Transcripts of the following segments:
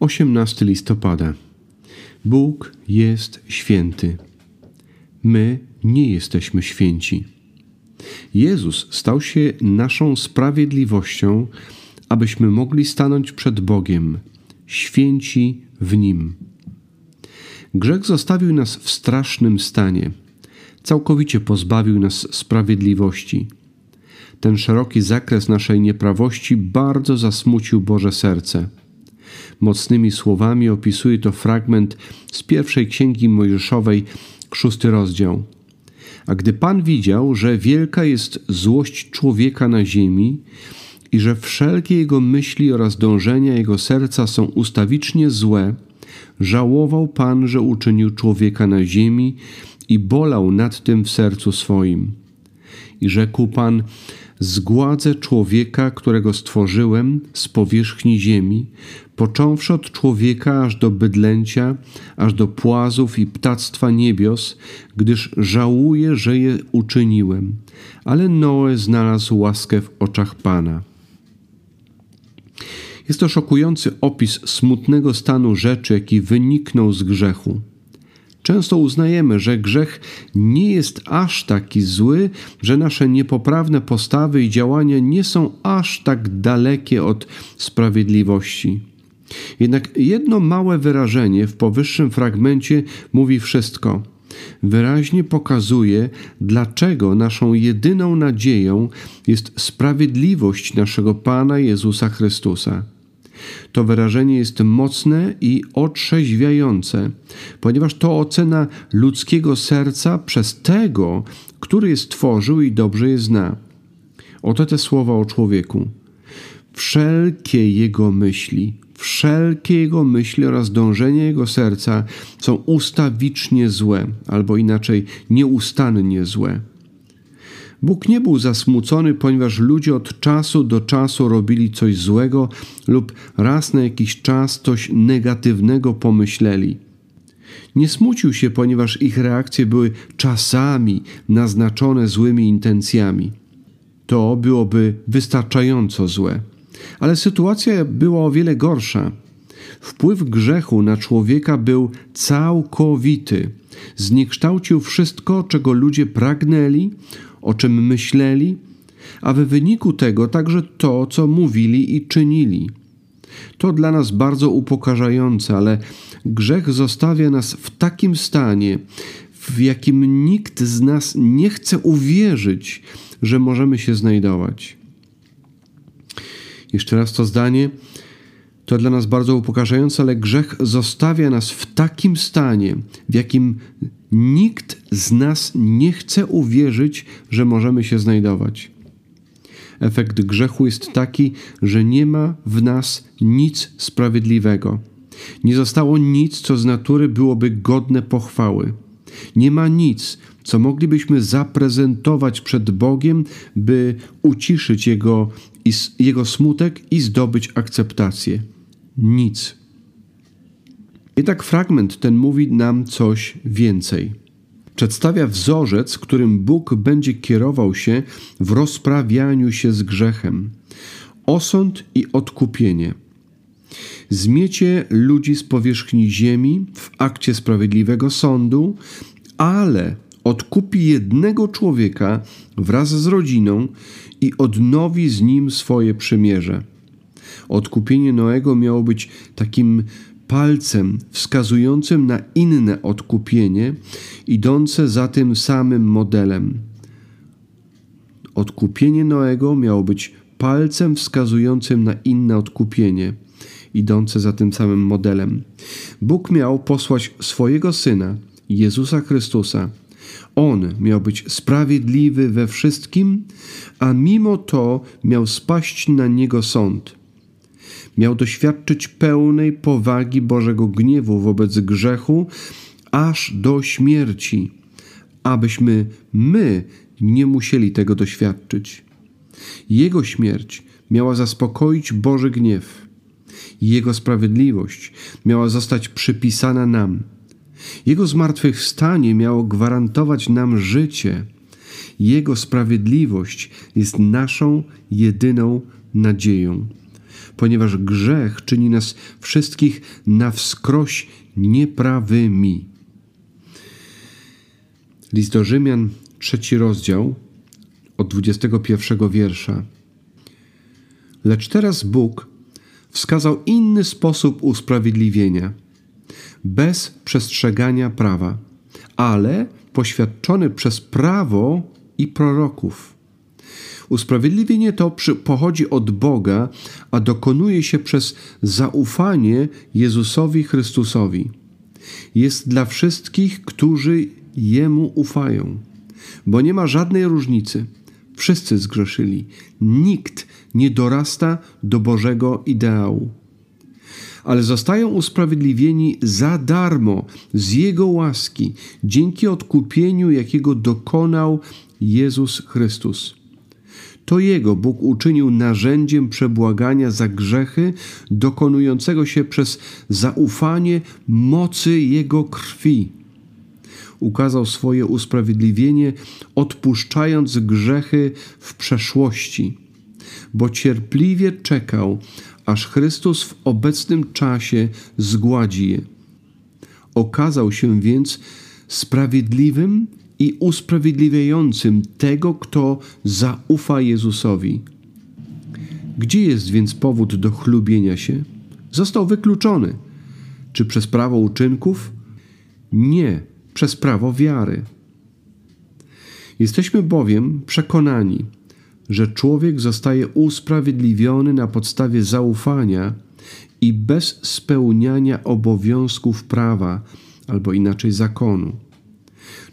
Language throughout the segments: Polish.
18 listopada. Bóg jest święty. My nie jesteśmy święci. Jezus stał się naszą sprawiedliwością, abyśmy mogli stanąć przed Bogiem, święci w Nim. Grzech zostawił nas w strasznym stanie. Całkowicie pozbawił nas sprawiedliwości. Ten szeroki zakres naszej nieprawości bardzo zasmucił Boże serce. Mocnymi słowami opisuje to fragment z pierwszej księgi Mojżeszowej, szósty rozdział. A gdy Pan widział, że wielka jest złość człowieka na ziemi i że wszelkie jego myśli oraz dążenia jego serca są ustawicznie złe, żałował Pan, że uczynił człowieka na ziemi i bolał nad tym w sercu swoim. I rzekł Pan: Zgładzę człowieka, którego stworzyłem z powierzchni ziemi, począwszy od człowieka aż do bydlęcia, aż do płazów i ptactwa niebios, gdyż żałuję, że je uczyniłem. Ale Noe znalazł łaskę w oczach Pana. Jest to szokujący opis smutnego stanu rzeczy, jaki wyniknął z grzechu. Często uznajemy, że grzech nie jest aż taki zły, że nasze niepoprawne postawy i działania nie są aż tak dalekie od sprawiedliwości. Jednak jedno małe wyrażenie w powyższym fragmencie mówi wszystko. Wyraźnie pokazuje, dlaczego naszą jedyną nadzieją jest sprawiedliwość naszego Pana Jezusa Chrystusa. To wyrażenie jest mocne i otrzeźwiające, ponieważ to ocena ludzkiego serca przez tego, który je stworzył i dobrze je zna. Oto te słowa o człowieku. Wszelkie jego myśli, wszelkie jego myśli oraz dążenia jego serca są ustawicznie złe, albo inaczej nieustannie złe. Bóg nie był zasmucony, ponieważ ludzie od czasu do czasu robili coś złego lub raz na jakiś czas coś negatywnego pomyśleli. Nie smucił się, ponieważ ich reakcje były czasami naznaczone złymi intencjami. To byłoby wystarczająco złe. Ale sytuacja była o wiele gorsza. Wpływ grzechu na człowieka był całkowity. Zniekształcił wszystko, czego ludzie pragnęli o czym myśleli, a w wyniku tego także to, co mówili i czynili. To dla nas bardzo upokarzające, ale grzech zostawia nas w takim stanie, w jakim nikt z nas nie chce uwierzyć, że możemy się znajdować. Jeszcze raz to zdanie. To dla nas bardzo upokarzające, ale grzech zostawia nas w takim stanie, w jakim Nikt z nas nie chce uwierzyć, że możemy się znajdować. Efekt grzechu jest taki, że nie ma w nas nic sprawiedliwego. Nie zostało nic, co z natury byłoby godne pochwały. Nie ma nic, co moglibyśmy zaprezentować przed Bogiem, by uciszyć Jego, jego smutek i zdobyć akceptację. Nic. Jednak fragment ten mówi nam coś więcej. Przedstawia wzorzec, którym Bóg będzie kierował się w rozprawianiu się z grzechem. Osąd i odkupienie. Zmiecie ludzi z powierzchni ziemi w akcie sprawiedliwego sądu, ale odkupi jednego człowieka wraz z rodziną i odnowi z nim swoje przymierze. Odkupienie Noego miało być takim palcem wskazującym na inne odkupienie, idące za tym samym modelem. Odkupienie Noego miało być palcem wskazującym na inne odkupienie, idące za tym samym modelem. Bóg miał posłać swojego syna, Jezusa Chrystusa. On miał być sprawiedliwy we wszystkim, a mimo to miał spaść na niego sąd miał doświadczyć pełnej powagi Bożego gniewu wobec grzechu aż do śmierci, abyśmy my nie musieli tego doświadczyć. Jego śmierć miała zaspokoić Boży gniew. Jego sprawiedliwość miała zostać przypisana nam. Jego zmartwychwstanie miało gwarantować nam życie. Jego sprawiedliwość jest naszą jedyną nadzieją. Ponieważ grzech czyni nas wszystkich na wskroś nieprawymi. List do Rzymian, trzeci rozdział, od 21 wiersza. Lecz teraz Bóg wskazał inny sposób usprawiedliwienia, bez przestrzegania prawa, ale poświadczony przez prawo i proroków. Usprawiedliwienie to pochodzi od Boga, a dokonuje się przez zaufanie Jezusowi Chrystusowi. Jest dla wszystkich, którzy Jemu ufają, bo nie ma żadnej różnicy. Wszyscy zgrzeszyli. Nikt nie dorasta do Bożego ideału. Ale zostają usprawiedliwieni za darmo z Jego łaski, dzięki odkupieniu, jakiego dokonał Jezus Chrystus. To Jego Bóg uczynił narzędziem przebłagania za grzechy, dokonującego się przez zaufanie mocy Jego krwi ukazał swoje usprawiedliwienie, odpuszczając grzechy w przeszłości, bo cierpliwie czekał, aż Chrystus w obecnym czasie zgładzi je. Okazał się więc sprawiedliwym i usprawiedliwiającym tego, kto zaufa Jezusowi. Gdzie jest więc powód do chlubienia się? Został wykluczony. Czy przez prawo uczynków? Nie, przez prawo wiary. Jesteśmy bowiem przekonani, że człowiek zostaje usprawiedliwiony na podstawie zaufania i bez spełniania obowiązków prawa, albo inaczej zakonu.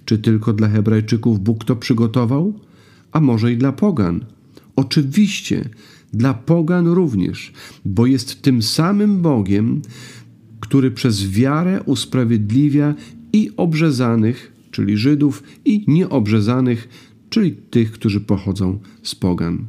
Czy tylko dla Hebrajczyków Bóg to przygotował? A może i dla Pogan? Oczywiście, dla Pogan również, bo jest tym samym Bogiem, który przez wiarę usprawiedliwia i obrzezanych, czyli Żydów, i nieobrzezanych, czyli tych, którzy pochodzą z Pogan.